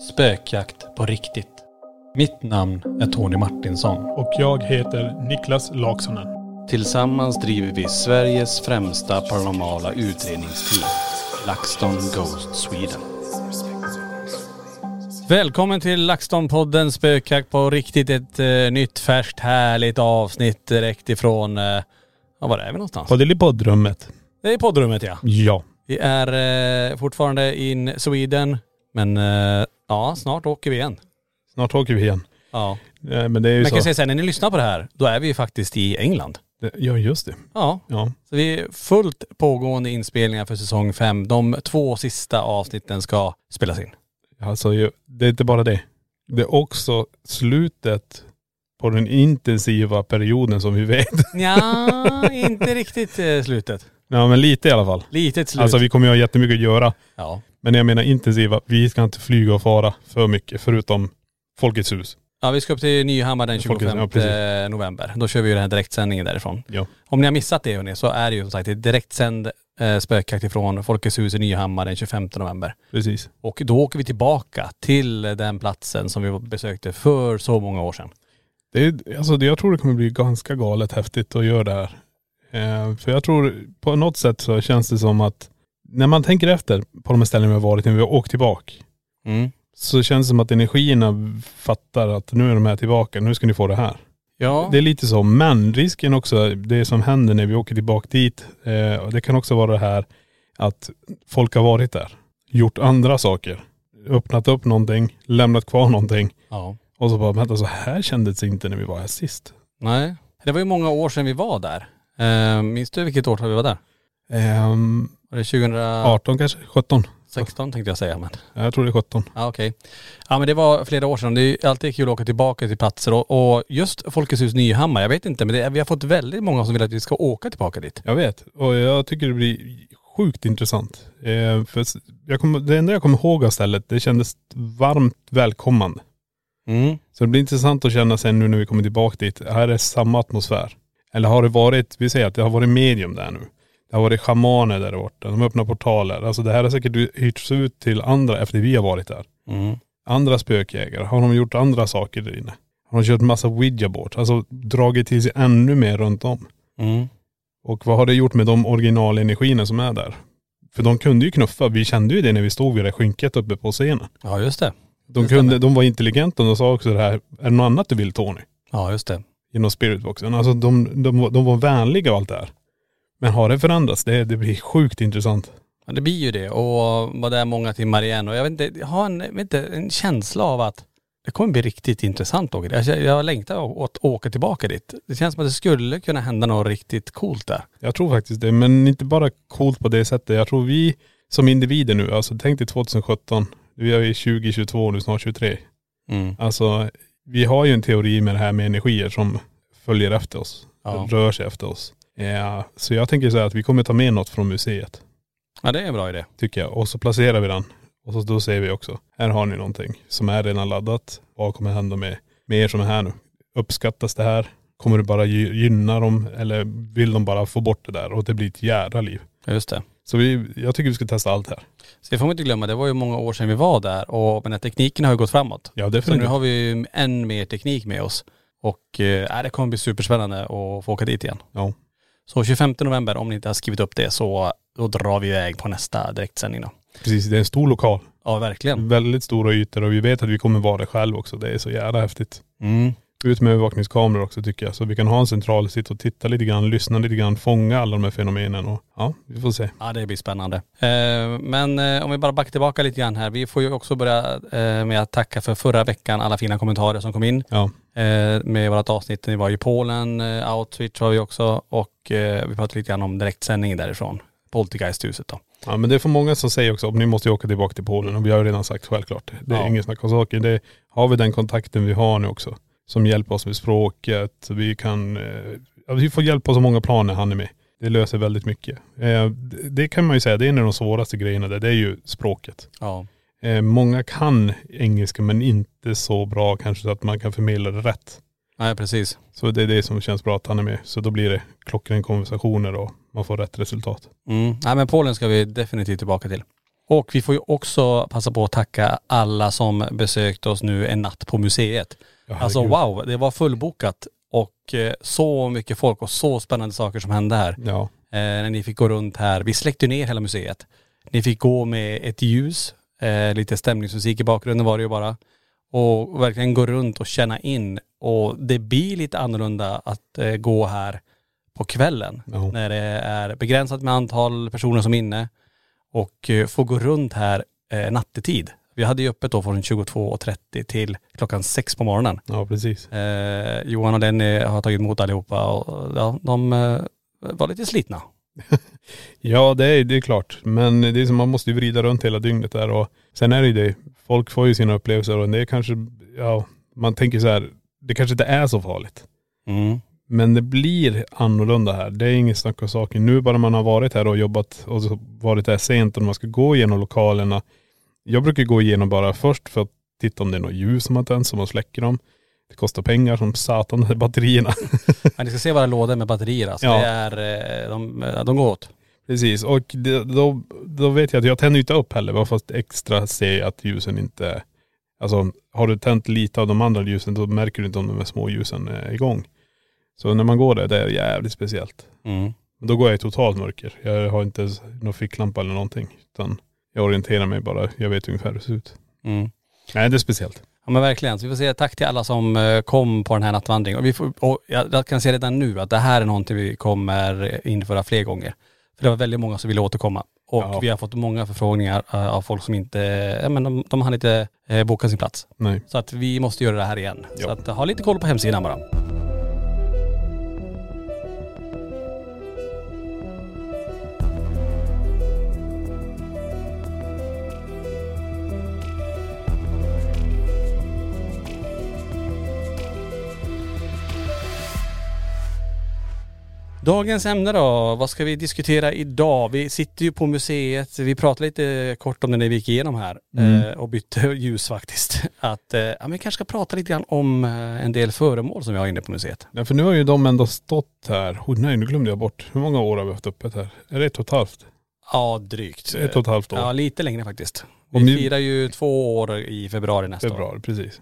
Spökjakt på riktigt. Mitt namn är Tony Martinsson. Och jag heter Niklas Laksonen. Tillsammans driver vi Sveriges främsta paranormala utredningsteam. LaxTon Ghost Sweden. Välkommen till LaxTon-podden Spökjakt på riktigt. Ett eh, nytt färskt härligt avsnitt direkt ifrån, eh, ja var är vi någonstans? På det lilla poddrummet. Det är poddrummet ja. Ja. Vi är eh, fortfarande in Sweden, men eh, ja, snart åker vi igen. Snart åker vi igen. Ja. Eh, Men det är ju Men jag kan så. säga så här, när ni lyssnar på det här, då är vi ju faktiskt i England. Det- Ja just det. Ja. Ja. Så vi är fullt pågående inspelningar för säsong fem. De två sista avsnitten ska spelas in. Alltså ju- det är inte bara det. Det är också slutet på den intensiva perioden som vi vet. Ja, inte riktigt eh, slutet. Ja men lite i alla fall. Litet slut. Alltså vi kommer ju ha jättemycket att göra. ja. Men jag menar intensiva, vi ska inte flyga och fara för mycket förutom Folkets hus. ja, vi ska upp till Nyhammar den Folkets- 25 ja, precis. november. Då kör vi ju den här direktsändningen därifrån. Ja. Om ni har missat det hörni, så är det ju som sagt ett direktsänd eh, spökjakt ifrån Folkets hus i Nyhammar den 25 november. Precis. Och då åker vi tillbaka till den platsen som vi besökte för så många år sedan. Det är, alltså, det- jag tror det kommer bli ganska galet häftigt att göra det här. Eh, för jag tror på något sätt så känns det som att när man tänker efter på de här ställena vi har varit när vi har åkt tillbaka. Mm. Så känns det som att energierna fattar att nu är de här tillbaka, nu ska ni få det här. Ja. Det är lite så, men risken också, det som händer när vi åker tillbaka dit, eh, det kan också vara det här att folk har varit där, gjort andra saker, öppnat upp någonting, lämnat kvar någonting ja. och så bara, vänta så här kändes det inte när vi var här sist. Nej. Det var ju många år sedan vi var där. Eh, minns du vilket år vi var där? Ehm, Var det 2016 18 kanske? 17? tänkte jag säga men. Ja, Jag tror det är 17. Ja okej. Ja men det var flera år sedan. Det är alltid kul att åka tillbaka till platser och, och just Folkets hus Nyhammar, jag vet inte men det, vi har fått väldigt många som vill att vi ska åka tillbaka dit. Jag vet. Och jag tycker det blir sjukt intressant. Eh, för jag kommer, det enda jag kommer ihåg av stället, det kändes varmt välkommande. Mm. Så det blir intressant att känna sen nu när vi kommer tillbaka dit, här är samma atmosfär. Eller har det varit, vi säger att det har varit medium där nu. Det har varit schamaner där borta, de öppnar portaler. Alltså det här har säkert hyrts ut till andra efter vi har varit där. Mm. Andra spökjägare, har de gjort andra saker där inne? Har de kört massa ouija board, alltså dragit till sig ännu mer runt om. Mm. Och vad har det gjort med de originalenergierna som är där? För de kunde ju knuffa, vi kände ju det när vi stod vid det skynket uppe på scenen. Ja just det. De, kunde, de var intelligenta och de sa också det här, är det något annat du vill Tony? Ja just det. Genom spiritboxen. Alltså de, de, de var vänliga och allt det här. Men har det förändrats? Det, det blir sjukt intressant. Ja, det blir ju det och var där många timmar igen och jag vet inte, jag har en, vet inte, en känsla av att det kommer bli riktigt intressant åka dit. Jag, jag längtar att åka tillbaka dit. Det känns som att det skulle kunna hända något riktigt coolt där. Jag tror faktiskt det. Men inte bara coolt på det sättet. Jag tror vi som individer nu, alltså tänk dig 2017. Vi är i 2022 nu, snart 23. Mm. Alltså vi har ju en teori med det här med energier som följer efter oss. Ja. Rör sig efter oss. Ja, så jag tänker så här att vi kommer ta med något från museet. Ja det är en bra idé. Tycker jag. Och så placerar vi den. Och så då säger vi också, här har ni någonting som är redan laddat. Vad kommer hända med, med er som är här nu? Uppskattas det här? Kommer det bara gy- gynna dem? Eller vill de bara få bort det där och det blir ett jädra liv? Just det. Så vi, jag tycker vi ska testa allt här. Så det får man inte glömma, det var ju många år sedan vi var där och men tekniken har ju gått framåt. Ja Så definitivt. nu har vi ju än mer teknik med oss. Och eh, det kommer bli superspännande att få åka dit igen. Ja. Så 25 november, om ni inte har skrivit upp det, så då drar vi iväg på nästa direktsändning då. Precis, det är en stor lokal. Ja verkligen. Väldigt stora ytor och vi vet att vi kommer vara där själv också. Det är så jävla häftigt. Mm. Ut med övervakningskameror också tycker jag. Så vi kan ha en central, sitta och titta lite grann, lyssna lite grann, fånga alla de här fenomenen och ja, vi får se. Ja det blir spännande. Eh, men eh, om vi bara backar tillbaka lite grann här. Vi får ju också börja eh, med att tacka för förra veckan, alla fina kommentarer som kom in. Ja, med vårat avsnitt, ni var i Polen, eh, Outreach var vi också och vi pratade lite grann om direktsändning därifrån. Poltergeisthuset då. ja men det är för många som säger också, ni måste ju åka tillbaka till Polen och vi har ju redan sagt självklart. Det är Ja. ingen snack om saken. Det har vi den kontakten vi har nu också. Som hjälper oss med språket. Vi kan, eh, vi får hjälp på så många plan när han är med. Det löser väldigt mycket. Eh, det- det kan man ju säga, det är en av de svåraste grejerna där. Det är ju språket. Ja. Eh, många kan engelska men inte så bra kanske så att man kan förmedla det rätt. Nej precis. Så det är det som känns bra att han är med. Så då blir det klockren konversationer och man får rätt resultat. Mm. Nej men Polen ska vi definitivt tillbaka till. Och vi får ju också passa på att tacka alla som besökt oss nu en natt på museet. Alltså wow, det var fullbokat och eh, så mycket folk och så spännande saker som hände här. Ja, eh, när ni fick gå runt här. Vi släckte ner hela museet. Ni fick gå med ett ljus, eh, lite stämningsmusik i bakgrunden var det ju bara. Och verkligen gå runt och känna in. Och det blir lite annorlunda att eh, gå här på kvällen. Ja. När det är begränsat med antal personer som är inne. Och få gå runt här nattetid. Vi hade ju öppet då från 22.30 till klockan sex på morgonen. ja precis. Eh, Johan och Lenny har tagit emot allihopa och ja, de eh, var lite slitna. Ja det är, det är klart. Men det är som man måste ju vrida runt hela dygnet där och sen är det ju det. Folk får ju sina upplevelser och det är kanske, ja man tänker så här, det kanske inte är så farligt. Mm. Men det blir annorlunda här. Det är inget snack om saken. Nu bara man har varit här och jobbat och varit här sent och man ska gå igenom lokalerna. Jag brukar gå igenom bara först för att titta om det är något ljus som har tänts, om man släcker dem. Det kostar pengar som satan, de batterierna. Men ni ska se våra lådor med batterier alltså. Ja. Det är, eh, de, de går åt. Precis, och det, då, då vet jag att jag tänder inte upp heller, bara fast extra ser jag att ljusen inte, alltså har du tänt lite av de andra ljusen då märker du inte om de här små ljusen är igång. Så när man går där, det är jävligt speciellt. Mm. Då går jag i totalt mörker. Jag har inte någon ficklampa eller någonting. Utan jag orienterar mig bara, jag vet ungefär hur det ser ut. Mm. Nej det är speciellt. Ja men verkligen. Så vi får säga tack till alla som eh, kom på den här nattvandringen. Och, vi får, och jag, kan säga redan nu att det här är någonting vi kommer införa fler gånger. För det var väldigt många som ville återkomma. Och Ja. vi har fått många förfrågningar eh, av folk som inte, ja men de, de har inte eh, bokat sin plats. Nej. Så att vi måste göra det här igen. Så Ja. att ha lite koll på hemsidan bara. Dagens ämne då, vad ska vi diskutera idag? Vi sitter ju på museet, vi pratade lite kort om det när vi gick igenom här eh, och bytte ljus faktiskt. Att eh, ja, men vi kanske ska prata lite grann om eh, en del föremål som vi har inne på museet. Ja, för nu har ju de ändå stått här. Oh, nej nu glömde jag bort. Hur många år har vi haft öppet här? Är det ett och ett halvt? Ja drygt. Ett och ett halvt år. Ja lite längre faktiskt. Vi firar ju två år i februari nästa år. Februari, precis.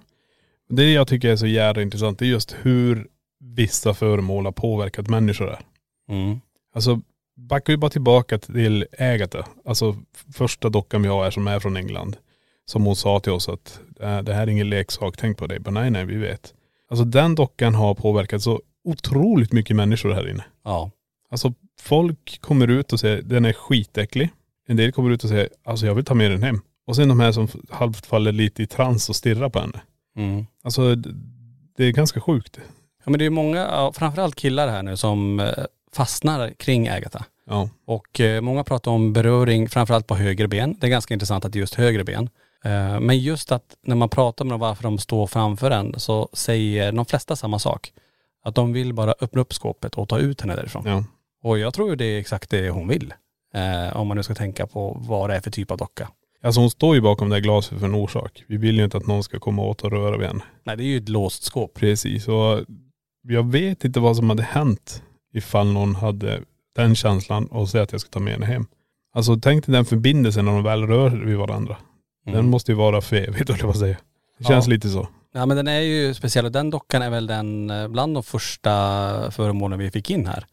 Det jag tycker är så jävla intressant, det är just hur vissa föremål har påverkat människor här. Mm. Alltså backar ju bara tillbaka till Agatha. Alltså första dockan vi har här som är från England. Som hon sa till oss att "Äh, det här är ingen leksak, tänk på det. Men nej nej vi vet. Alltså den dockan har påverkat så otroligt mycket människor här inne. Ja. Alltså folk kommer ut och säger den är skitäcklig. En del kommer ut och säger alltså jag vill ta med den hem. Och sen de här som halvt faller lite i trans och stirrar på henne. Mm. Alltså det är ganska sjukt. Ja men det är många, framförallt killar här nu som eh, fastnar kring Agatha. Ja. Och eh, många pratar om beröring framförallt på höger ben. Det är ganska intressant att det är just höger ben. Eh, men just att när man pratar med dem varför de står framför en så säger de flesta samma sak. Att de vill bara öppna upp skåpet och ta ut henne därifrån. ja. Och jag tror det är exakt det hon vill. Eh, om man nu ska tänka på vad det är för typ av docka. Alltså hon står ju bakom det här glaset för en orsak. Vi vill ju inte att någon ska komma åt och röra vid henne. Nej det är ju ett låst skåp. Precis. Och jag vet inte vad som hade hänt ifall någon hade den känslan och säger att jag ska ta med henne hem. Alltså tänk dig den förbindelsen när de väl rör vid varandra. Den måste ju vara för evigt på att säga. Det känns Ja. lite så. Ja men den är ju speciell och den dockan är väl den eh, bland de första föremålen vi fick in här.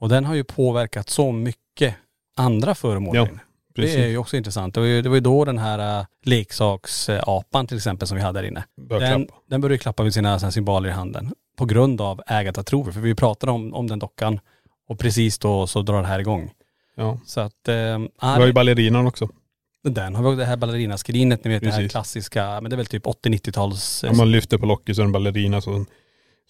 Och den har ju påverkat så mycket andra föremål. Ja. Precis. Det är ju också intressant. Det var ju, det var ju då den här äh, leksaksapan till exempel som vi hade där inne. Börjar Den, klappa. den började klappa med sina, sina symboler i handen. På grund av ägardatrorer. För vi pratade om, om den dockan och precis då så drar det här igång. Ja. Så att, äh, Vi har ju ballerinan också. den har vi också det här ballerinaskrinet, ni vet det här Precis. klassiska, men det är väl typ 80-90-tals.. Om man lyfter på locket så är det en ballerina som,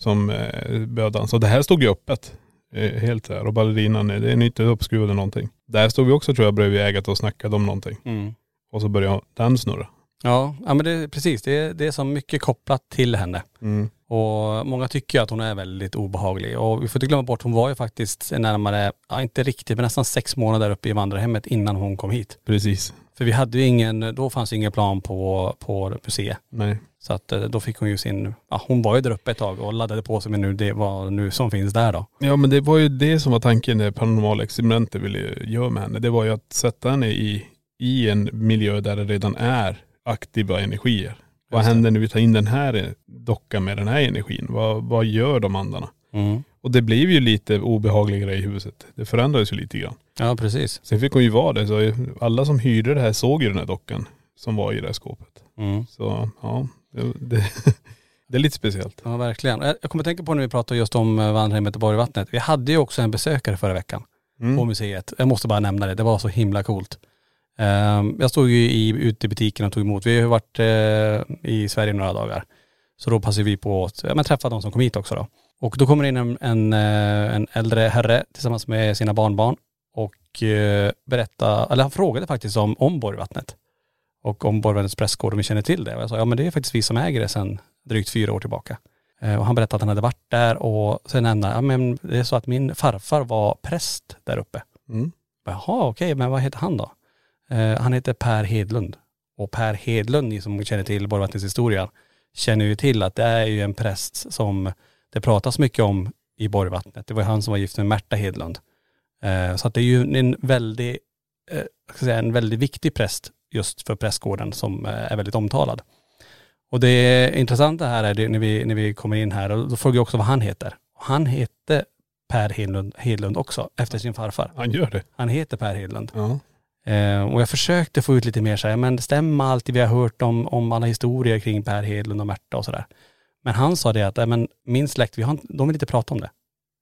som eh, börjar dansa. Det här stod ju öppet. Eh, helt här. Och ballerinan, eh, det är inte uppskruvad eller någonting. Där stod vi också tror jag bredvid ägat och snackade om någonting. Mm. Och så började den snurra. Ja, ja men det, precis. Det, är- det är så mycket kopplat till henne. Mm. Och många tycker att hon är väldigt obehaglig. Och vi får inte glömma bort, hon var ju faktiskt närmare, ja inte riktigt, men nästan sex månader uppe i vandrarhemmet innan hon kom hit. Precis. För vi hade ju ingen, då fanns ju ingen plan på, på museet. Nej. Så att eh, då fick hon ju sin, ja hon var ju där uppe ett tag och laddade på sig med nu det var nu som finns där då. Ja men det var ju det som var tanken när paranormala experimentet ville göra med henne. Det var ju att sätta henne i, i en miljö där det redan är aktiva energier. Vad händer när vi tar in den här dockan med den här energin? Vad, vad gör de andarna? Mm. Och det blev ju lite obehagligare i huset. Det förändrades ju lite grann. Ja precis. Sen fick hon ju vara det. Så alla som hyrde det här såg ju den här dockan som var i det här skåpet. Mm. Så ja, det, det, det är lite speciellt. Ja verkligen. Jag kommer tänka på när vi pratade just om eh, vandrarhemmet i Borgvattnet. Vi hade ju också en besökare förra veckan. Mm. på museet. Jag måste bara nämna det, det var så himla coolt. Ehm, jag stod ju i, ute i butiken och tog emot, vi har ju varit eh, i Sverige några dagar. Så då passade vi på att ja, men träffa de som kom hit också då. Och då kommer in en, en, eh, en äldre herre tillsammans med sina barnbarn och eh, berätta, eller han frågade faktiskt om, om Borgvattnet. Och om Borgvattnets prästgård, om vi känner till det. Och jag sa, ja men det är faktiskt vi som äger det sedan drygt fyra år tillbaka. Och han berättade att han hade varit där och sen nämnde han, ja men det är så att min farfar var präst där uppe. Mm. Jaha okej, men vad heter han då? Eh, han heter Per Hedlund. Och Per Hedlund, ni som känner till Borgvattnets historia, känner ju till att det är ju en präst som det pratas mycket om i Borgvattnet. Det var han som var gift med Märta Hedlund. Eh, så att det är ju en väldigt, eh, säga, en väldigt viktig präst just för prästgården som eh, är väldigt omtalad. Och det intressanta här är det när vi, när vi kommer in här, och då frågar jag också vad han heter. Han heter Per Hedlund, Hedlund också, efter sin farfar. Han gör det. Han heter Per Hedlund. Ja. Eh, och jag försökte få ut lite mer så här, men stämmer allt det vi har hört om, om alla historier kring Per Hedlund och Märta och sådär. Men han sa det att, "Nej, men min släkt, vi har, de vill inte prata om det.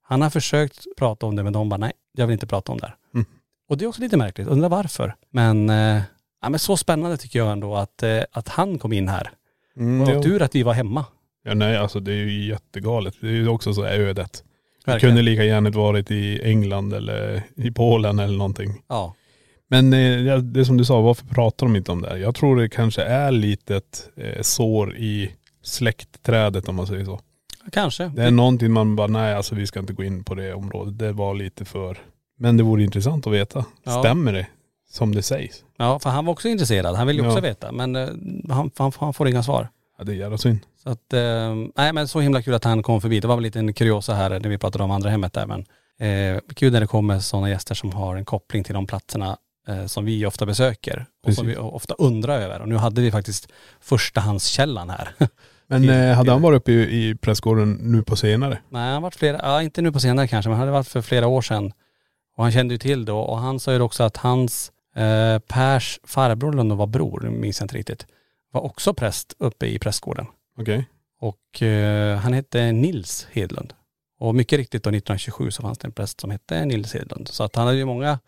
Han har försökt prata om det men de bara, nej, jag vill inte prata om det här. Mm. Och det är också lite märkligt, undrar varför. Men, eh, ja, men så spännande tycker jag ändå att, eh, att han kom in här. Mm, Och jo. tur att vi var hemma. ja. Nej alltså det är ju jättegalet. Det är ju också så ödet. Det Verkligen. kunde lika gärna varit i England eller i Polen eller någonting. Ja. Men eh, det som du sa, varför pratar de inte om det här? Jag tror det kanske är lite ett eh, sår i släktträdet om man säger så. Kanske. Det är någonting man bara, nej alltså vi ska inte gå in på det området. Det var lite för.. Men det vore intressant att veta. Ja. Stämmer det som det sägs? Ja, för han var också intresserad. Han ville ju också Ja. veta. Men eh, han, han, han får inga svar. Ja det är jävla synd. Så att, eh, nej men så himla kul att han kom förbi. Det var väl lite en kuriosa här när vi pratade om andra hemmet där men eh, kul när det kommer sådana gäster som har en koppling till de platserna som vi ofta besöker och som vi Precis. ofta undrar över. Och nu hade vi faktiskt förstahandskällan här. Men eh, hade han varit uppe i, i pressgården nu på senare? nej han varit flera, ja inte nu på senare kanske men han hade varit för flera år sedan. Och han kände ju till då och han sa ju också att hans eh, Pers farbror eller var bror, nu minns jag inte riktigt, var också präst uppe i prästgården. Okej. Och eh, han hette Nils Hedlund. Och mycket riktigt då 1927 så fanns det en präst som hette Nils Hedlund. Så att han hade ju många,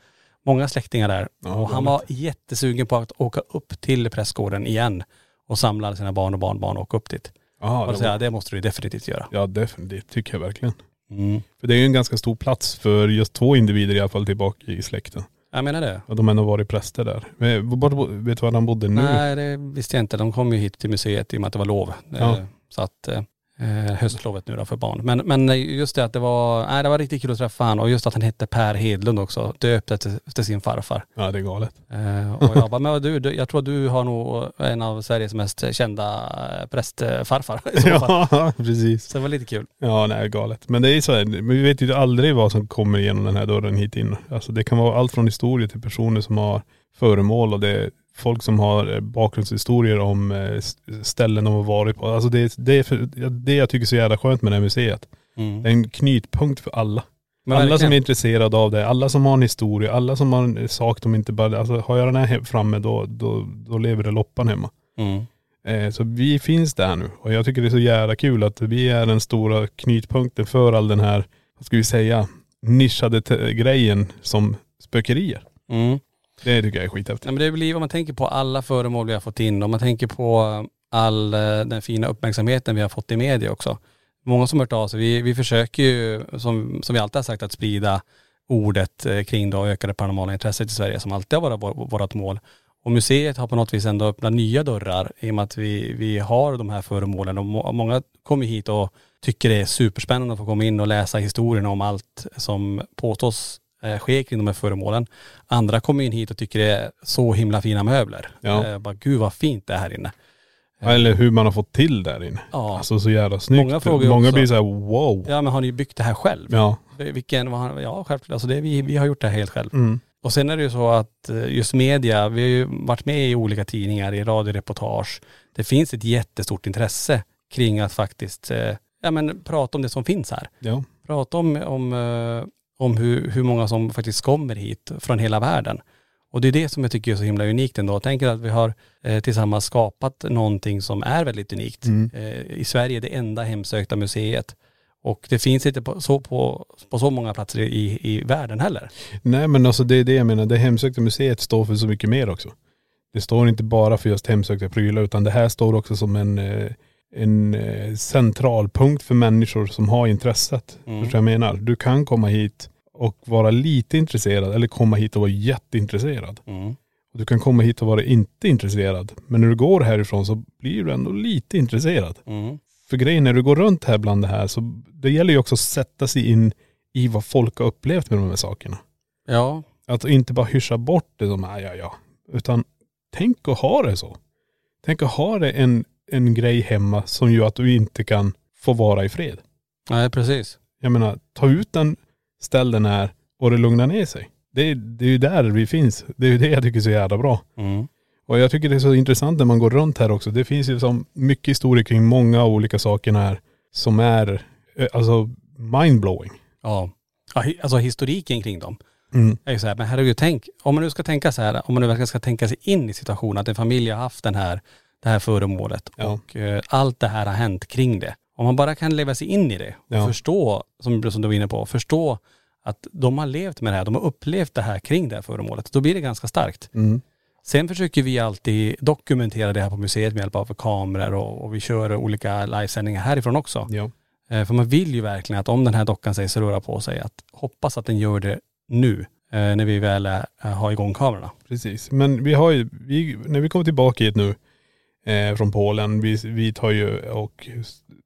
många släktingar där. Ja, och han var jättesugen på att åka upp till prästgården igen och samla sina barn och barnbarn och åka upp dit. Ja, och det säga, var, det måste du definitivt göra. ja definitivt, tycker jag verkligen. Mm. För det är ju en ganska stor plats för just två individer i alla fall tillbaka i släkten. Jag menar det. Och de har ändå varit präster där. Men, vet du var han bodde nu? Nej det visste jag inte. De kom ju hit till museet i och med att det var lov. Ja. Eh, Så att, eh, höstlovet nu då för barn. Men, men just det att det var, nej, det var riktigt kul att träffa han och just att han hette Per Hedlund också, döpt efter, efter sin farfar. Ja det är galet. Eh, och jag bara, men du, du, jag tror att du har nog en av Sveriges mest kända eh, prästfarfar. Ja precis. Så det var lite kul. Ja nej galet. Men det är så här, men vi vet ju aldrig vad som kommer genom den här dörren hit in. Alltså det kan vara allt från historier till personer som har föremål och det folk som har eh, bakgrundshistorier om eh, ställen de har varit på. Alltså det, det är för, det jag tycker är så jävla skönt med det här museet. Det är en knytpunkt för alla. Men alla som är intresserade av det, alla som har en historia, alla som har en sak de inte bara, alltså har jag den här framme då, då, då lever det loppan hemma. Mm. Eh, så vi finns där nu och jag tycker det är så jävla kul att vi är den stora knytpunkten för all den här, vad ska vi säga, nischade grejen som spökerier. Mm. Det tycker jag är skithäftigt. Ja, men det blir, om man tänker på alla föremål vi har fått in, om man tänker på eh, all eh, den fina uppmärksamheten vi har fått i media också. Många som har hört av sig. Vi, vi försöker ju, som, som vi alltid har sagt, att sprida ordet eh, kring då ökade paranormala intresset i Sverige som alltid har varit vårt mål. Och museet har på något vis ändå öppnat nya dörrar i och med att vi, vi har de här föremålen och må, många kommer hit och tycker det är superspännande att få komma in och läsa historien om allt som påstås ske kring de här föremålen. Andra kommer in hit och tycker det är så himla fina möbler. Ja. Eh, bara gud vad fint det är här inne. Eller hur man har fått till där inne. Ja. Alltså så jävla snyggt. Många frågar Många också- blir så här: wow. Ja men har ni byggt det här själv? Ja. Vilken, vad har- ja självklart, alltså det, vi, vi har gjort det här helt själv. Mm. Och sen är det ju så att eh, just media, vi har ju varit med i olika tidningar, i radioreportage. Det finns ett jättestort intresse kring att faktiskt, eh, ja men prata om det som finns här. Ja. Prata om, om, eh, om hur, hur många som faktiskt kommer hit från hela världen. Och det är det som jag tycker är så himla unikt ändå. Tänk att vi har eh, tillsammans skapat någonting som är väldigt unikt. Eh, I Sverige det enda hemsökta museet. Och det finns inte på så, på, på så många platser i, i världen heller. Nej men alltså det är det jag menar, det hemsökta museet står för så mycket mer också. Det står inte bara för just hemsökta prylar utan det här står också som en, eh, en eh, centralpunkt för människor som har intresset. Mm. Förstår jag menar? Du kan komma hit och vara lite intresserad eller komma hit och vara jätteintresserad. Mm. Och du kan komma hit och vara inte intresserad. Men när du går härifrån så blir du ändå lite intresserad. Mm. För grejen när du går runt här bland det här så det gäller ju också att sätta sig in i vad folk har upplevt med de här sakerna. Ja, Att inte bara hyscha bort det som, ja ja ja. Utan tänk att ha det så. Tänk att ha det en, en grej hemma som gör att du inte kan få vara i fred. nej precis. Jag menar, ta ut den, ställ den här och det lugnar ner sig. Det, är- det är ju där vi finns. Det är ju det jag tycker är så jävla bra. Mm. Och jag tycker det är så intressant när man går runt här också. Det finns ju som mycket historier kring många olika saker här som är eh, alltså mindblowing. Ja. alltså historiken kring dem. Mm. är ju så här, men herregud tänk, om man nu ska tänka så här, om man nu verkligen ska tänka sig in i situationen att en familj har haft den här, det här föremålet Ja. och eh, allt det här har hänt kring det. Om man bara kan leva sig in i det och Ja. förstå, som, som du var inne på, förstå att de har levt med det här, de har upplevt det här kring det här föremålet, då blir det ganska starkt. Mm. Sen försöker vi alltid dokumentera det här på museet med hjälp av kameror och, och vi kör olika livesändningar härifrån också. Ja. Eh, För man vill ju verkligen att om den här dockan säger sig röra på sig, att hoppas att den gör det nu, eh, när vi väl är, har igång kamerorna. Precis. Men vi har ju, vi, när vi kommer tillbaka hit nu eh, från Polen, vi, vi tar ju och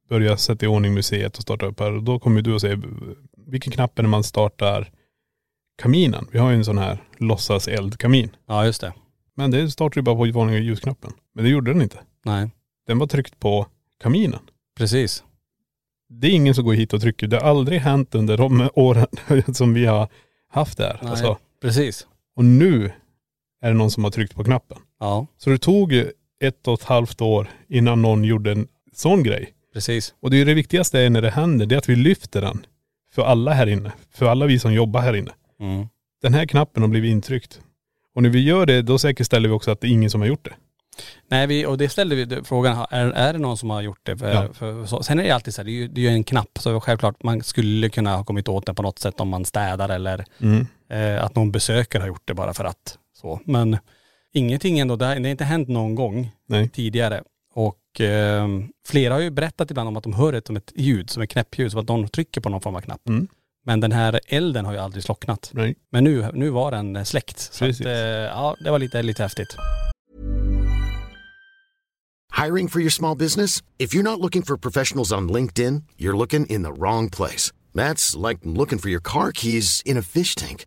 börjar sätta i ordning museet och starta upp här. Och då kommer du att säga vilken knapp är det man startar kaminen? Vi har ju en sån här låtsas eldkamin. Ja just det. Men det startar ju bara på vanliga ljusknappen. Men det gjorde den inte. Nej, Den var tryckt på kaminen. precis. Det är ingen som går hit och trycker. Det har aldrig hänt under de åren som vi har haft det här. Nej, Alltså, precis. och nu är det någon som har tryckt på knappen. Ja, Så det tog ju ett och ett halvt år innan någon gjorde en sån grej. precis. Och det är ju det viktigaste är när det händer, det är att vi lyfter den. För alla här inne. För alla vi som jobbar här inne. Mm. Den här knappen har blivit intryckt. Och när vi gör det, då säkerställer vi också att det är ingen som har gjort det. Nej, vi, och det ställde vi frågan, är, är det någon som har gjort det? För, Ja. för, så, sen är det alltid så här, det är ju, det är ju en knapp, så självklart man skulle kunna ha kommit åt den på något sätt om man städar eller Mm. eh, att någon besökare har gjort det bara för att så. Men ingenting ändå, det har, det har inte hänt någon gång Nej. tidigare. Och eh, flera har ju berättat ibland om att de hör ett, som ett ljud, som ett knäppljud, som att någon trycker på någon form av knapp. Mm. Men den här elden har ju aldrig slocknat. Nej. Men nu, nu var den eh, släckt. Så att, eh, ja, det var lite, lite häftigt. Hiring for your small business? If you're not looking for professionals on LinkedIn, you're looking in the wrong place. That's like looking for your car keys in a fish tank.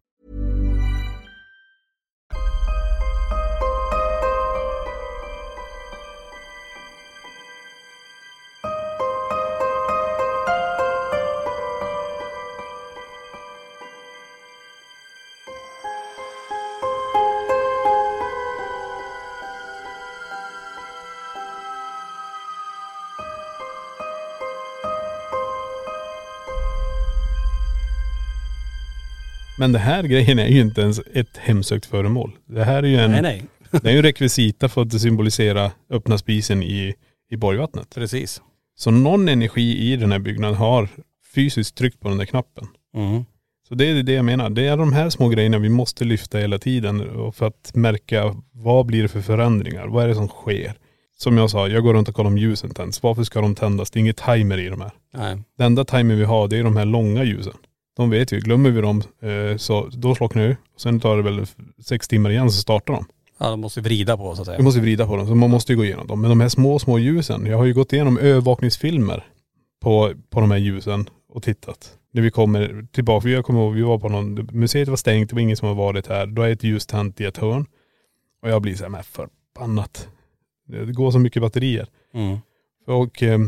Men det här grejen är ju inte ens ett hemsökt föremål. Det här är ju en, Nej nej. det är ju rekvisita för att symbolisera öppna spisen i, i Borgvattnet. Precis. Så någon energi i den här byggnaden har fysiskt tryckt på den där knappen. Mm. Så det är det jag menar. Det är de här små grejerna vi måste lyfta hela tiden för att märka vad blir det för förändringar? Vad är det som sker? Som jag sa, jag går runt och kollar om ljusen tänds. Varför ska de tändas? Det är inget timer i de här. Nej. Det enda timer vi har det är de här långa ljusen. De vet vi, glömmer vi dem eh, så då slocknar det. Sen tar det väl sex timmar igen så startar de. Ja, de måste vrida på så att säga. Vi måste vrida på dem, så man måste ju gå igenom dem. Men de här små, små ljusen, jag har ju gått igenom övervakningsfilmer på, på de här ljusen och tittat. När vi kommer tillbaka, jag kommer ihåg, vi var på någon, museet var stängt, det var ingen som har varit här. Då är ett ljus tänt i ett hörn. Och jag blir så här, men förbannat. Det går så mycket batterier. Mm. Och eh,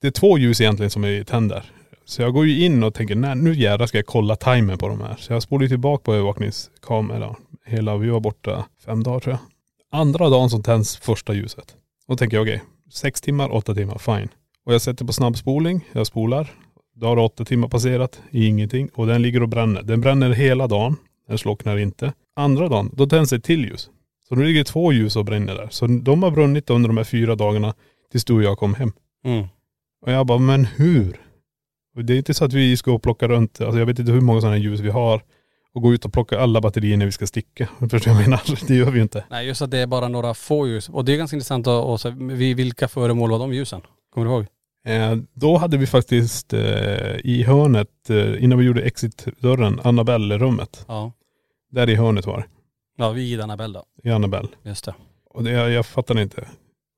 det är två ljus egentligen som är tänder. Så jag går ju in och tänker, nej nu jävlar ska jag kolla timern på de här. Så jag spolar ju tillbaka på övervakningskameran. Hela, vi var borta fem dagar tror jag. Andra dagen som tänds första ljuset. Då tänker jag okej, sex timmar, åtta timmar, fine. Och jag sätter på snabbspolning, jag spolar. Då har åtta timmar passerat, ingenting. Och den ligger och bränner. Den bränner hela dagen, den slocknar inte. Andra dagen, då tänds ett till ljus. Så nu ligger två ljus och bränner där. Så de har brunnit under de här fyra dagarna tills du och jag kom hem. Mm. Och jag bara, men hur? Och det är inte så att vi ska plocka runt, alltså jag vet inte hur många sådana ljus vi har. Och gå ut och plocka alla batterier när vi ska sticka. Förstår du vad jag menar? Det gör vi ju inte. Nej just att det är bara några få ljus. Och det är ganska intressant att, och så, vilka föremål var de ljusen? Kommer du ihåg? Eh, då hade vi faktiskt eh, i hörnet, eh, innan vi gjorde exit-dörren, Annabelle-rummet. Ja. Där i hörnet var det. Ja, vid Annabelle då. I Annabelle. Just det. Och det, jag, jag fattar inte.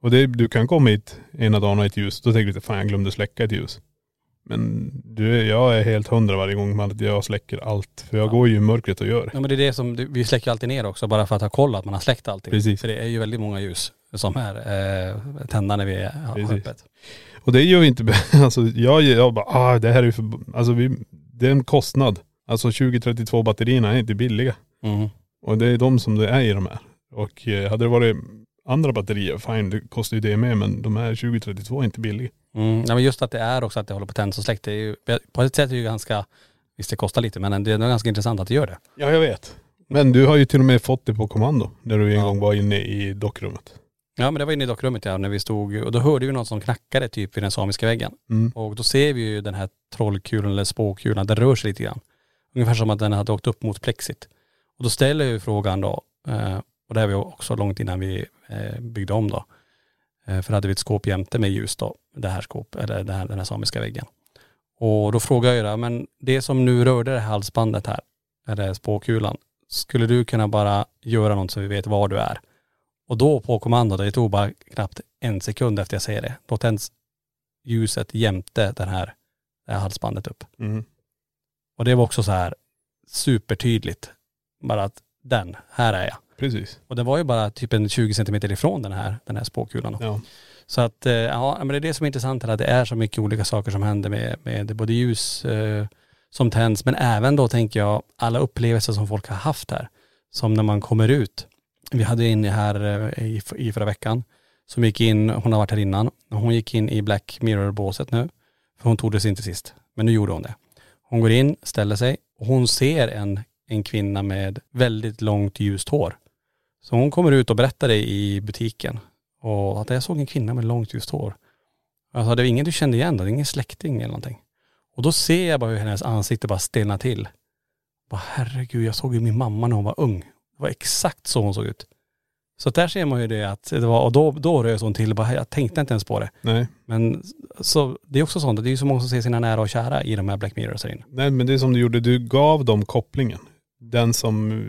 Och det, du kan komma hit ena dagen och ett ljus, då tänker du inte fan jag glömde släcka ett ljus. Men du, jag är helt hundra varje gång med att jag släcker allt. För jag går ju i mörkret och gör. Ja men det är det som, vi släcker alltid ner också bara för att ha koll att man har släckt allting. Precis. För det är ju väldigt många ljus som är eh, tända när vi har Precis. öppet. Och det gör vi inte, alltså jag, jag bara, ah det här är ju för, alltså vi, det är en kostnad. Alltså 2032 batterierna är inte billiga. Mm. Och det är de som det är i de här. Och eh, hade det varit andra batterier, fine det kostar ju det med men de här 2032 är inte billiga. Mm. Ja, men just att det är också att det håller på att tändas och släckt, det är ju, på ett sätt är det ju ganska, visst det kostar lite men det är nog ganska intressant att det gör det. Ja jag vet. Men du har ju till och med fått det på kommando. När du en Ja. gång var inne i dockrummet. Ja men det var inne i dockrummet ja, när vi stod och då hörde vi någon som knackade typ vid den samiska väggen. Mm. Och då ser vi ju den här trollkulan eller spåkulan, den rör sig lite grann. Ungefär som att den hade åkt upp mot plexit. Och då ställer jag ju frågan då, eh, och det är vi också långt innan vi eh, byggde om då. Eh, för hade vi ett skåp jämte med ljus då, det här skåp, eller det här, den här samiska väggen. Och då frågar jag det, men det som nu rörde det här halsbandet här, eller spåkulan, skulle du kunna bara göra något så vi vet var du är? Och då på kommando, det tog bara knappt en sekund efter jag säger det, då tänds ljuset jämte den här, det här halsbandet upp. Mm. Och det var också så här supertydligt. Bara att den, här är jag. Precis. Och det var ju bara typ en 20 centimeter ifrån den här, den här spåkulan. Ja. Så att, eh, ja men det är det som är intressant här, att det är så mycket olika saker som händer med, med både ljus, eh, som tänds. Men även då tänker jag alla upplevelser som folk har haft här. Som när man kommer ut. Vi hade en här eh, i, i förra veckan som gick in, hon har varit här innan. Hon gick in i Black Mirror-båset nu. För hon tog det inte sist. Men nu gjorde hon det. Hon går in, ställer sig och hon ser en, en kvinna med väldigt långt ljust hår. Så hon kommer ut och berättar det i butiken. Och att jag såg en kvinna med långt ljust hår. Alltså det var ingen du kände igen då? Det är ingen släkting eller någonting. Och då ser jag bara hur hennes ansikte bara stelnar till. Bara herregud, jag såg ju min mamma när hon var ung. Det var exakt så hon såg ut. Så där ser man ju det att det var, och då, då rös hon till. Bara, jag tänkte inte ens på det. Nej. Men så, det är också sånt, det är ju så många som ser sina nära och kära i de här Black Mirrors här inne. Nej men det är som du gjorde, du gav dem kopplingen. Den som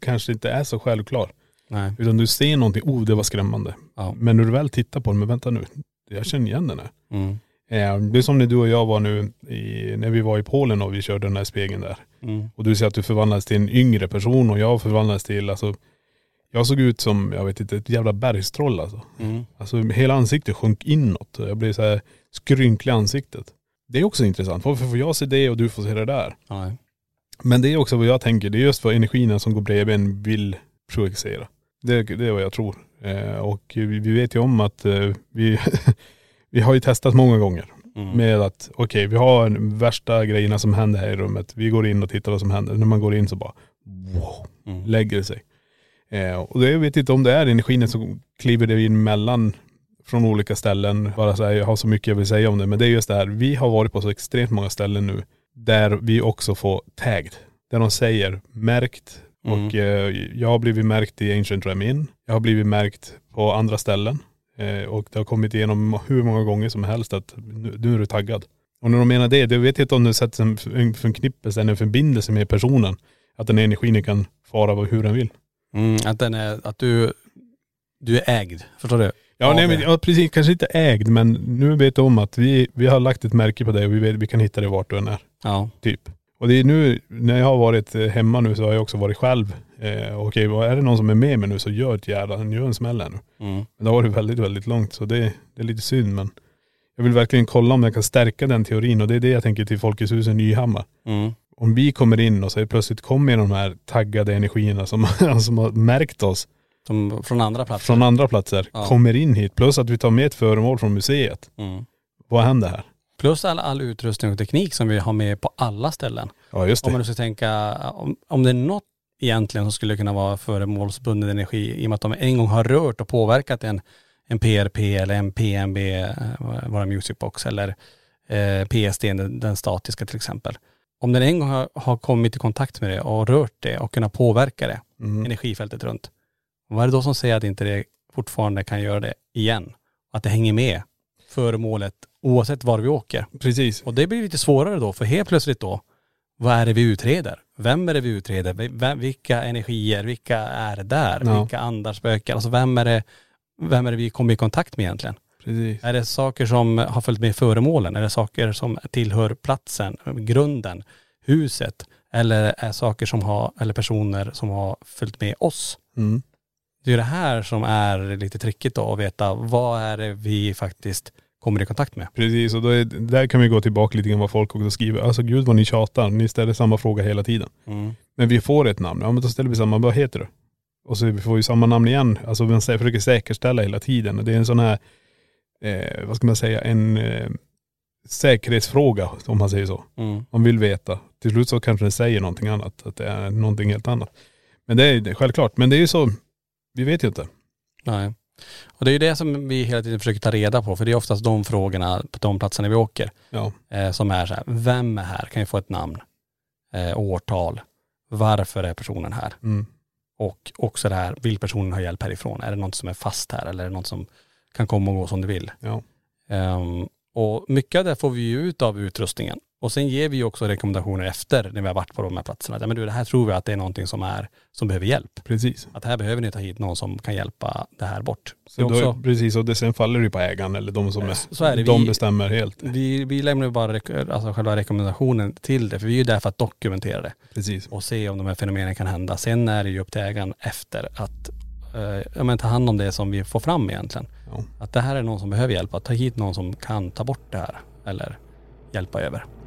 kanske inte är så självklar. Nej. Utan du ser någonting, oh det var skrämmande. Ja. Men när du väl tittar på den, men vänta nu, jag känner igen den här. Mm. Eh, Det är som när du och jag var nu, i, när vi var i Polen och vi körde den här spegeln där. Mm. Och du säger att du förvandlades till en yngre person och jag förvandlades till, alltså, jag såg ut som, jag vet inte, ett jävla bergstroll alltså. Mm. Alltså hela ansiktet sjönk inåt. Jag blev så här skrynklig i ansiktet. Det är också intressant. Varför får jag se det och du får se det där? Ja. Men det är också vad jag tänker, det är just vad energierna som går bredvid en vill projicera. Det, det är vad jag tror. Eh, och vi, vi vet ju om att eh, vi, vi har ju testat många gånger Mm. med att okej vi har värsta grejerna som händer här i rummet. Vi går in och tittar vad som händer. När man går in så bara wow, Mm. lägger det sig. Eh, och det, jag vet inte om det är energin som kliver det in mellan från olika ställen. Bara så här, jag har så mycket jag vill säga om det. Men det är just det här, vi har varit på så extremt många ställen nu där vi också får tagged. Där de säger märkt Mm. och eh, jag har blivit märkt i Ancient Remin. Jag har blivit märkt på andra ställen. Eh, och det har kommit igenom hur många gånger som helst att nu, nu är du taggad. Och när de menar det, det vet jag inte om det sätts en, förknippelse en förbindelse med personen. Att den energin kan fara vad- hur den vill. Mm. Att den är, att du, du är ägd. Förstår du? Ja, nej, men, ja precis, kanske inte ägd men nu vet du om att vi, vi har lagt ett märke på dig och vi, vet, vi kan hitta det vart du än är. Ja. Typ. Och det är nu, när jag har varit eh, hemma nu så har jag också varit själv. Eh, Okej, vad är det någon som är med mig nu så gör ett jävla, gör en smäll här nu. Mm. Men det har varit väldigt, väldigt långt så det, det är lite synd men jag vill verkligen kolla om jag kan stärka den teorin och det är det jag tänker till Folkets hus i Nyhammar. Mm. Om vi kommer in och så plötsligt kommer de här taggade energierna som, som har märkt oss Som från andra platser. från andra platser, Ja. kommer in hit. Plus att vi tar med ett föremål från museet. Mm. Vad händer här? Plus all, all utrustning och teknik som vi har med på alla ställen. Ja just Om man det. nu ska tänka, om, om det är något egentligen som skulle kunna vara föremålsbunden energi i och med att de en gång har rört och påverkat en, en PRP eller en PNB, eh, våra Music Box eller eh, PSD, den, den statiska till exempel. Om den en gång har, har kommit i kontakt med det och rört det och kunnat påverka det, Mm. energifältet runt. Vad är det då som säger att inte det fortfarande kan göra det igen? Att det hänger med föremålet oavsett var vi åker. Precis. Och det blir lite svårare då, för helt plötsligt då, vad är det vi utreder? Vem är det vi utreder? Vem, vilka energier, vilka är där? Ja. Vilka andar spökar? Alltså vem är det, vem är det vi kommer i kontakt med egentligen? Precis. Är det saker som har följt med föremålen? Är det saker som tillhör platsen, grunden, huset? Eller är saker som har, eller personer som har följt med oss? Mm. Det är det här som är lite trickigt då, att veta vad är det vi faktiskt kommer i kontakt med. Precis och då är, där kan vi gå tillbaka lite grann vad folk också skriver. Alltså gud vad ni tjatar, ni ställer samma fråga hela tiden. Mm. Men vi får ett namn, ja men då ställer vi samma, vad heter du? Och så vi får ju samma namn igen. Alltså vi sä- försöker säkerställa hela tiden. Det är en sån här, eh, vad ska man säga, en eh, säkerhetsfråga om man säger så. Mm. Man vill veta. Till slut så kanske den säger någonting annat, att det är någonting helt annat. Men det är det är självklart. Men det är ju så, vi vet ju inte. Nej. Och det är ju det som vi hela tiden försöker ta reda på, för det är oftast de frågorna på de platserna vi åker Ja, eh, som är så här, vem är här? Kan jag få ett namn? Eh, årtal? Varför är personen här? mm. Och också det här, vill personen ha hjälp härifrån? Är det något som är fast här eller är det något som kan komma och gå som det vill? ja. Ehm, och mycket av det får vi ju ut av utrustningen. Och sen ger vi ju också rekommendationer efter när vi har varit på de här platserna. Ja, men du, det här tror vi att det är någonting som är, som behöver hjälp. precis. Att här behöver ni ta hit någon som kan hjälpa det här bort. Så Det är också, precis, och det, sen faller det ju på ägaren eller de som är, Så är det. de Vi- bestämmer helt. vi, vi lämnar ju bara alltså själva rekommendationen till det, för vi är ju där för att dokumentera det Precis. och se om de här fenomenen kan hända. Sen är det ju upp till ägaren efter att eh, ja, men ta hand om det som vi får fram egentligen. Ja. Att det här är någon som behöver hjälp, att ta hit någon som kan ta bort det här eller hjälpa över.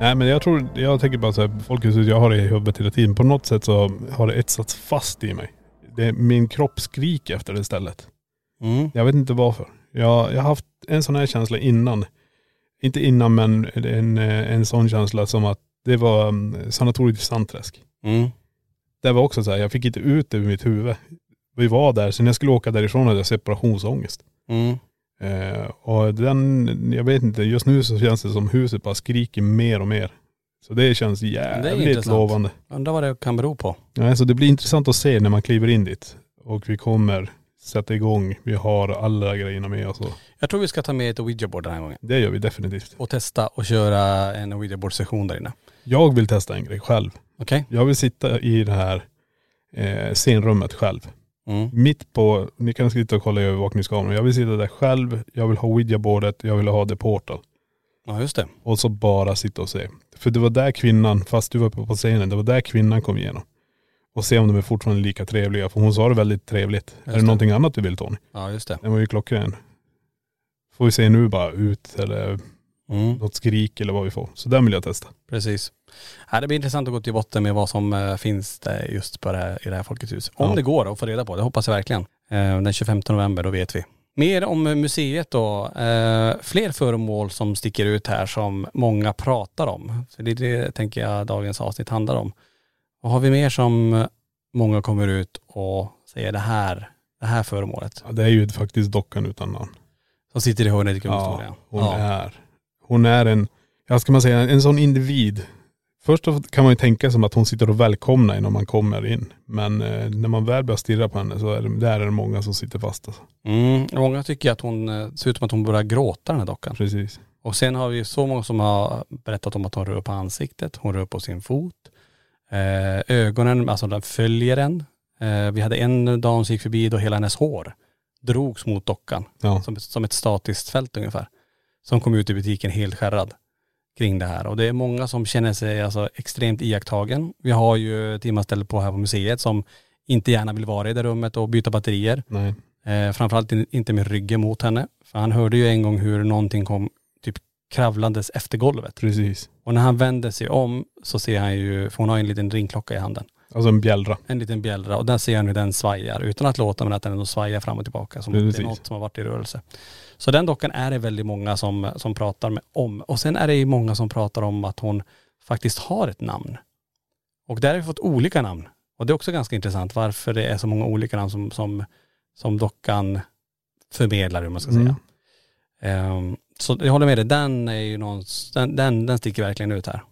Nej men jag tror, jag tänker bara så här, folkets jag har i huvudet hela tiden. På något sätt så har det etsats fast i mig. Det, min kropp skriker efter det stället. Mm. Jag vet inte varför. Jag, jag har haft en sån här känsla innan. Inte innan men en, en sån känsla som att det var um, sanatoriet i Sandträsk. Mm. Det var också så här, jag fick inte ut det ur mitt huvud. Vi var där, när jag skulle åka därifrån hade jag separationsångest. Mm. Eh, och den, jag vet inte, just nu så känns det som huset bara skriker mer och mer. Så det känns Det jävligt intressant. lovande. Undrar vad det kan bero på. Ja, så det blir intressant att se när man kliver in dit. Och vi kommer sätta igång, vi har alla grejerna med oss. Och Jag tror vi ska ta med ett ouija-board den här gången. det gör vi definitivt. Och testa och köra en ouija-board-session där inne. Jag vill testa en grej själv. Okej? Jag vill sitta i det här eh, scenrummet själv. Mm. Mitt på, ni kan sitta och kolla i övervakningskameran. Jag vill sitta där själv, jag vill ha ouija-boardet, jag vill ha the portal. Ja just det. Och så bara sitta och se. För det var där kvinnan, fast du var uppe på scenen, det var där kvinnan kom igenom. Och se om de är fortfarande lika trevliga. För hon sa det väldigt trevligt. är det det. någonting annat du vill Tony? Ja just det. Den var ju klockren. Får vi se nu bara ut eller Mm. något skrik eller vad vi får. Så den vill jag testa. Precis. Ja, det blir intressant att gå till botten med vad som eh, finns just på det här, i det här Folkets hus. Om Ja. det går att få reda på, det hoppas jag verkligen. Eh, den 25 november, då vet vi. Mer om museet då. Eh, fler föremål som sticker ut här som många pratar om. Så det det tänker jag dagens avsnitt handlar om. Vad har vi mer som många kommer ut och säger det här, det här föremålet. Ja, det är ju faktiskt dockan utan namn. Som sitter i hörnet i kungstolen. Ja, hon är, hon är en, ja ska man säga, en sån individ. Först kan man ju tänka som att hon sitter och välkomnar en om man kommer in. Men eh, när man väl börjar stirra på henne så är det, där är det många som sitter fast. Alltså. Mm, många tycker att hon eh, ser ut som att hon börjar gråta den här dockan. Precis. Och sen har vi så många som har berättat om att hon rör på ansiktet, hon rör på sin fot. Eh, ögonen, alltså den följer en. Eh, vi hade en dam som gick förbi då hela hennes hår drogs mot dockan. Ja. Som, som ett statiskt fält ungefär. Som kom ut i butiken helt skärrad kring det här. Och det är många som känner sig alltså extremt iakttagen. Vi har ju timanställda på här på museet som inte gärna vill vara i det rummet och byta batterier. Nej. Eh, framförallt in- inte med ryggen mot henne. För han hörde ju en gång hur någonting kom typ kravlandes efter golvet. Precis. Och när han vänder sig om så ser han ju, för hon har en liten ringklocka i handen. Alltså en bjällra. En liten bjällra och där ser han hur den svajar utan att låta men att den ändå svajar fram och tillbaka som att det Precis. är något som har varit i rörelse. Så den dockan är det väldigt många som, som pratar med, om. Och sen är det ju många som pratar om att hon faktiskt har ett namn. Och där har vi fått olika namn. Och det är också ganska intressant varför det är så många olika namn som, som, som dockan förmedlar hur man ska Mm. säga. Ehm, Så jag håller med dig, den är ju någon, den, den, den sticker verkligen ut här.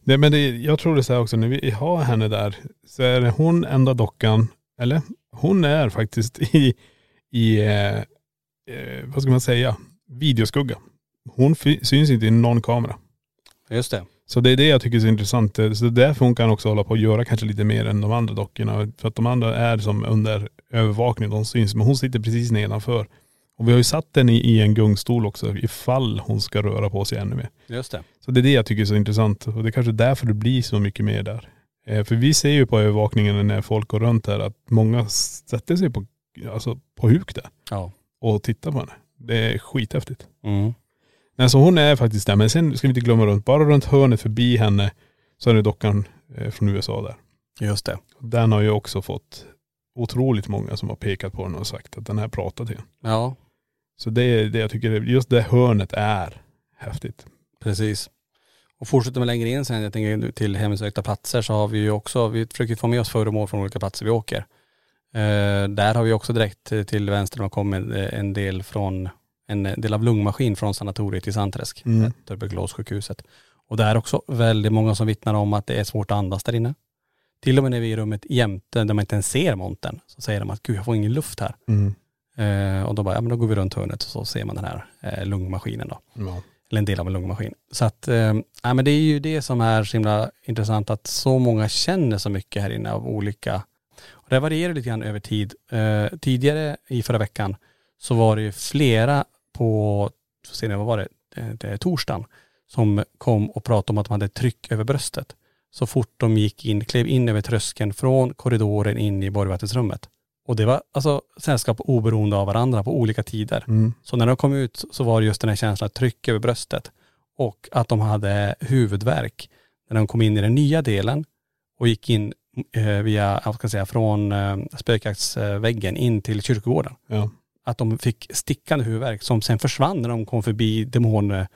Nej men det, jag tror det är så här också, när vi har henne där så är det hon enda dockan, eller hon är faktiskt i, i eh, eh, vad ska man säga, videoskugga. Hon syns inte i någon kamera. Just det. Så det är det jag tycker är så intressant. Så det är därför hon kan också hålla på och göra kanske lite mer än de andra dockorna. För att de andra är som under övervakning, de syns. Men hon sitter precis nedanför. Och vi har ju satt den i, i en gungstol också ifall hon ska röra på sig ännu mer. Just det. Så det är det jag tycker är så intressant. Och det är kanske därför det blir så mycket mer där. Eh, för vi ser ju på övervakningen när folk går runt här att många sätter sig på, alltså på huk där Ja. Och tittar på henne. Det är skithäftigt. Mm. Nej, så hon är faktiskt där. Men sen ska vi inte glömma runt, bara runt hörnet förbi henne så är det dockan eh, från USA där. Just det. Den har ju också fått otroligt många som har pekat på den och sagt att den här pratar till. Ja, Så det är det jag tycker, just det hörnet är häftigt. precis. Och fortsätter man längre in sen, jag tänker till hemsökta platser så har vi ju också, vi försöker få med oss föremål från olika platser vi åker. Eh, där har vi också direkt till vänster, man kommer eh, en del från, en del av lungmaskin från sanatoriet i Sandträsk, Mm. eh, tuberkulossjukhuset. Och där är också väldigt många som vittnar om att det är svårt att andas där inne. Till och med när vi är i rummet jämte, där man inte ens ser montern, så säger de att gud jag får ingen luft här. Mm. Eh, och då bara, ja men då går vi runt hörnet och så ser man den här eh, lungmaskinen då. Ja. Eller en del av en lungmaskin. Så att, eh, ja men det är ju det som är så himla intressant att så många känner så mycket här inne av olika, och det varierar lite grann över tid. Eh, tidigare i förra veckan så var det ju flera på, ser ni, vad var det, det, det är torsdagen, som kom och pratade om att de hade tryck över bröstet. Så fort de gick in, klev in över tröskeln från korridoren in i borgvattensrummet. Och det var alltså sällskap oberoende av varandra på olika tider. Mm. Så när de kom ut så var det just den här känslan av tryck över bröstet och att de hade huvudvärk när de kom in i den nya delen och gick in eh, via, vad ska jag säga, från eh, spökjaktsväggen in till kyrkogården. Ja. Att de fick stickande huvudvärk som sen försvann när de kom förbi demon, eh,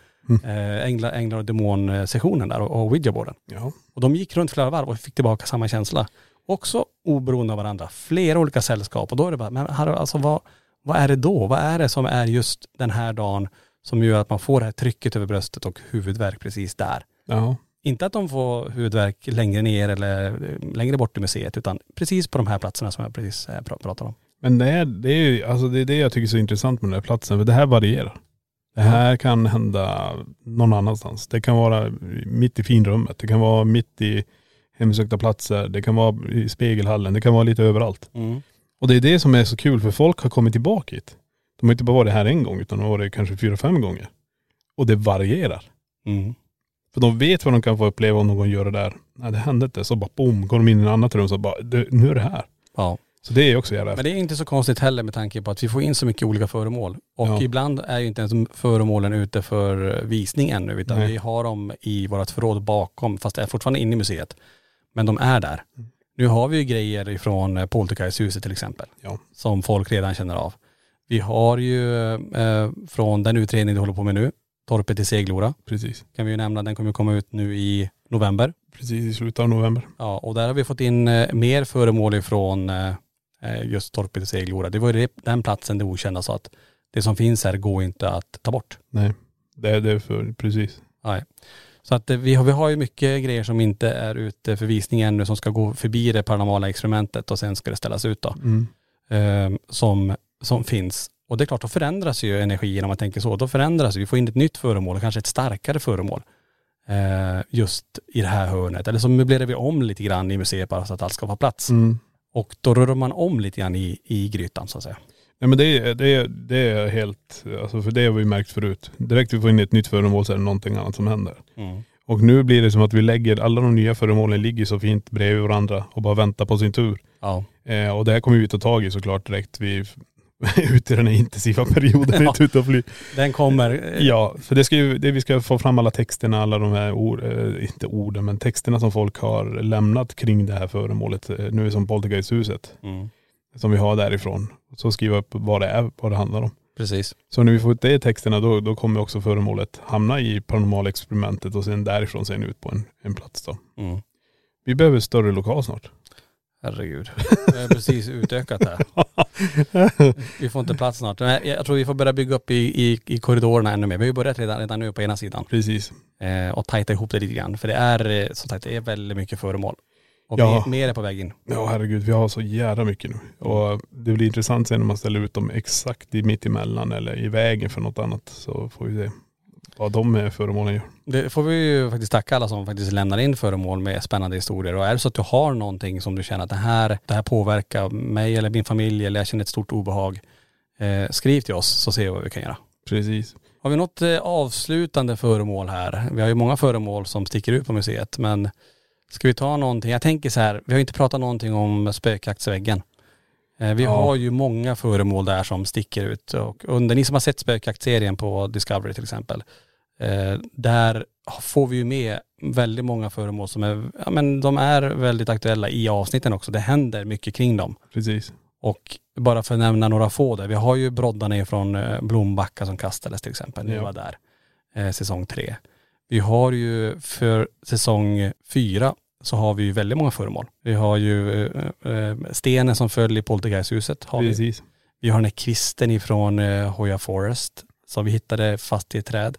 änglar, änglar och demon-sessionen där och, och ouija-boarden. Ja. Och de gick runt flera varv och fick tillbaka samma känsla. Också oberoende av varandra. Flera olika sällskap. Och då är det bara, men alltså vad, vad är det då? Vad är det som är just den här dagen som gör att man får det här trycket över bröstet och huvudvärk precis där? Ja. Inte att de får huvudvärk längre ner eller eh, längre bort i museet utan precis på de här platserna som jag precis eh, pra- pratade om. Men det är, det är ju, alltså det är det jag tycker är så intressant med den här platsen. För det här varierar. Det här kan hända någon annanstans. Det kan vara mitt i finrummet. Det kan vara mitt i hemsökta platser. Det kan vara i spegelhallen. Det kan vara lite överallt. Och det är det som är så kul för folk har kommit tillbaka hit. De har inte bara varit här en gång utan de har varit kanske fyra, fem gånger. Och det varierar. Mm. För de vet vad de kan få uppleva om någon gör det där. Nej det hände inte. Så bara boom, går de in i ett annat rum så bara, "Du, nu är det här. Ja. Så det är också jävla Men det är inte så konstigt heller med tanke på att vi får in så mycket olika föremål. Och Ja. ibland är ju inte ens föremålen ute för visning ännu utan Nej. vi har dem i vårt förråd bakom fast det är fortfarande inne i museet. Men de är där. Mm. Nu har vi ju grejer ifrån eh, Poltergeisthuset till exempel. Ja. Som folk redan känner av. Vi har ju eh, från den utredning du håller på med nu, Torpet i Seglora, Precis. kan vi ju nämna, den kommer komma ut nu i november. Precis i slutet av november. Ja, och där har vi fått in eh, mer föremål ifrån eh, eh, just Torpet i Seglora. Det var ju den platsen det okända sa att det som finns här går inte att ta bort. Nej. Det är det för, precis. Nej. Så att vi har, vi har ju mycket grejer som inte är ute för visning ännu som ska gå förbi det paranormala experimentet och sen ska det ställas ut då. Mm. Eh, som, som finns. Och det är klart, då förändras ju energin om man tänker så. Då förändras, vi får in ett nytt föremål, kanske ett starkare föremål. Eh, just i det här hörnet. Eller så möblerar vi om lite grann i museet bara så att allt ska få plats. Mm. Och då rör man om lite grann i, i grytan så att säga. Nej men det är, det, är, det är helt, alltså för det har vi märkt förut. Direkt vi får in ett nytt föremål så är det någonting annat som händer. Och nu blir det som att vi lägger, alla de nya föremålen ligger så fint bredvid varandra och bara väntar på sin tur. Ja. Eh, och det här kommer vi ta tag i såklart direkt vi ute i den här intensiva perioden, Ja. ute och fly. Den kommer. Ja, för det ska ju, det, vi ska få fram alla texterna, alla de här ord, eh, inte orden, men texterna som folk har lämnat kring det här föremålet. Eh, nu är det som Poltergeisthuset, Mm. som vi har därifrån. Så skriva upp vad det är, vad det handlar om. Precis. Så när vi får ut det i texterna då, då kommer också föremålet hamna i paranormalexperimentet och sen därifrån sen ut på en, en plats då. Mm. Vi behöver större lokal snart. Herregud. Vi har precis utökat här. Vi får inte plats snart. Men jag- tror vi får börja bygga upp i, i, i korridorerna ännu mer. Vi har ju börjat redan, redan nu på ena sidan. Precis. Eh, och tajta ihop det lite grann. För det är eh, som sagt, det är väldigt mycket föremål. Och Ja. mer är på väg in. Ja herregud, vi har så jävla mycket nu. Och det blir intressant sen när man ställer ut dem exakt i mitt emellan eller i vägen för något annat. Så får vi se vad de föremålen gör. Det får vi ju faktiskt tacka alla som faktiskt lämnar in föremål med spännande historier. Och är det så att du har någonting som du känner att det här, det här påverkar mig eller min familj eller jag känner ett stort obehag. Eh, skriv till oss så ser vi vad vi kan göra. Precis. Har vi något eh, avslutande föremål här? Vi har ju många föremål som sticker ut på museet men ska vi ta någonting? Jag tänker så här, vi har ju inte pratat någonting om spökjaktsväggen. Eh, vi Ja. har ju många föremål där som sticker ut och under, ni som har sett spökjaktserien på Discovery till exempel, eh, där får vi ju med väldigt många föremål som är, ja men de är väldigt aktuella i avsnitten också. Det händer mycket kring dem. Precis. Och bara för att nämna några få där. Vi har ju broddarna från eh, Blombacka som kastades till exempel. Det Ja. var där. Eh, säsong tre. Vi har ju för säsong fyra så har vi ju väldigt många föremål. Vi har ju eh, eh, stenen som föll i Poltergeisthuset. Har vi. Precis. vi har den här kvisten ifrån eh, Hoya Forest som vi hittade fast i ett träd.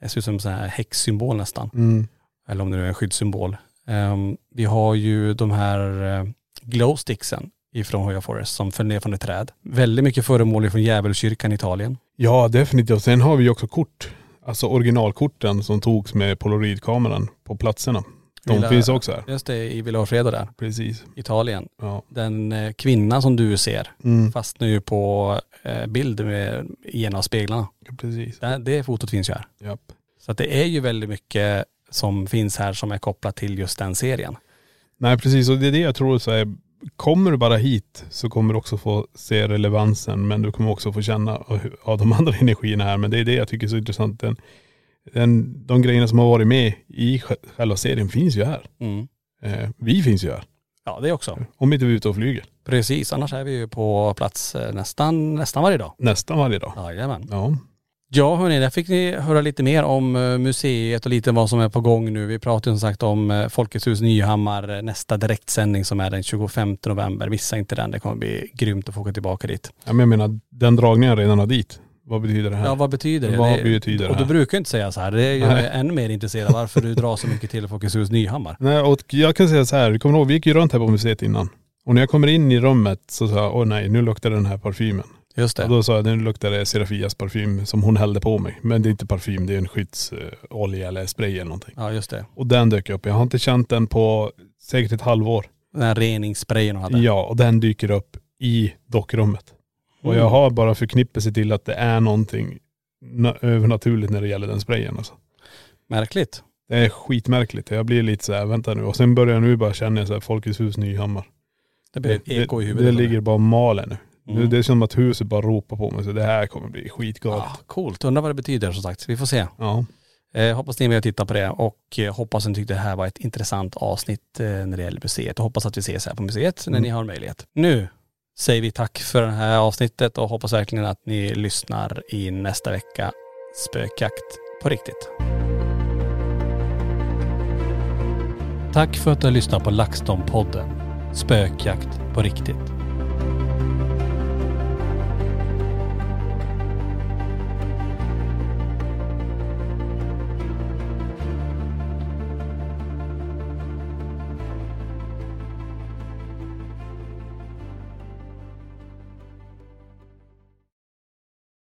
Det ser ut som en sån här häxsymbol nästan. Mm. Eller om det nu är en skyddssymbol. Ehm, vi har ju de här uh, glowsticksen ifrån Hoya Forest som föll ner från ett träd. Väldigt mycket föremål från Djävulskyrkan i Italien. Ja definitivt. Sen har vi ju också kort. Alltså originalkorten som togs med polaroidkameran på platserna. De Villa- finns också här. Just det, i Villa Alfredo där, Precis. Italien. Ja. Den eh, kvinna som du ser Mm. fastnar ju på eh, bild med, i en av speglarna. Precis. Det, det fotot finns ju här. Japp. Så att det är ju väldigt mycket som finns här som är kopplat till just den serien. Nej precis och det är det jag tror så är, kommer du bara hit så kommer du också få se relevansen men du kommer också få känna av av de andra energierna här. Men det är det jag tycker är så intressant. Den, den, de grejerna som har varit med i sj- själva serien finns ju här. Mm. Eh, vi finns ju här. Ja det också. Om inte vi är ute och flyger. Precis, annars är vi ju på plats eh, nästan, nästan varje dag. Nästan varje dag. Jajamän. Ja. Ja hörni, där fick ni höra lite mer om eh, museet och lite vad som är på gång nu. Vi pratade ju som sagt om eh, Folkets hus Nyhammar, nästa direktsändning som är den 25 november. Missa inte den, det kommer bli grymt att få åka tillbaka dit. ja men jag menar den dragningen redan har dit. Vad betyder det här? Ja vad betyder det? Vad det betyder det och du här? brukar inte säga så här, det gör mig ännu mer intresserad varför du drar så mycket till Folkets hus Nyhammar. Nej och jag kan säga så här, vi kommer ihåg, vi gick ju runt här på museet innan. Och när jag kommer in i rummet så sa jag, åh nej nu luktar den här parfymen. Just Och det. då sa jag, nu luktar det Serafias parfym som hon hällde på mig. Men det är inte parfym, det är en skyddsolja eller spray eller någonting. Ja just det. Och den dök upp. Jag har inte känt den på säkert ett halvår. Den här reningssprayen hon hade. Ja, och den dyker upp i dockrummet. Och jag har bara förknippelse till att det är någonting na- övernaturligt när det gäller den sprayen alltså. Märkligt. Det är skitmärkligt. Jag blir lite så här, vänta nu. Och sen börjar jag nu bara känna så här, Folkets hus Nyhammar. Det blir ett eko i det, huvudet. det ligger bara och maler nu. Mm. nu. Det är som att huset bara ropar på mig. Så det här kommer bli skitgalet. Ja, coolt. Undrar vad det betyder som sagt. Vi får se. Ja. Eh, hoppas ni är med och tittar på det och eh, hoppas ni tyckte det här var ett intressant avsnitt eh, när det gäller museet och hoppas att vi ses här på museet när Mm. ni har möjlighet. Nu säger vi tack för det här avsnittet och hoppas verkligen att ni lyssnar i nästa vecka. Spökjakt på riktigt. Tack för att du har lyssnat på LaxTon-podden Spökjakt på riktigt.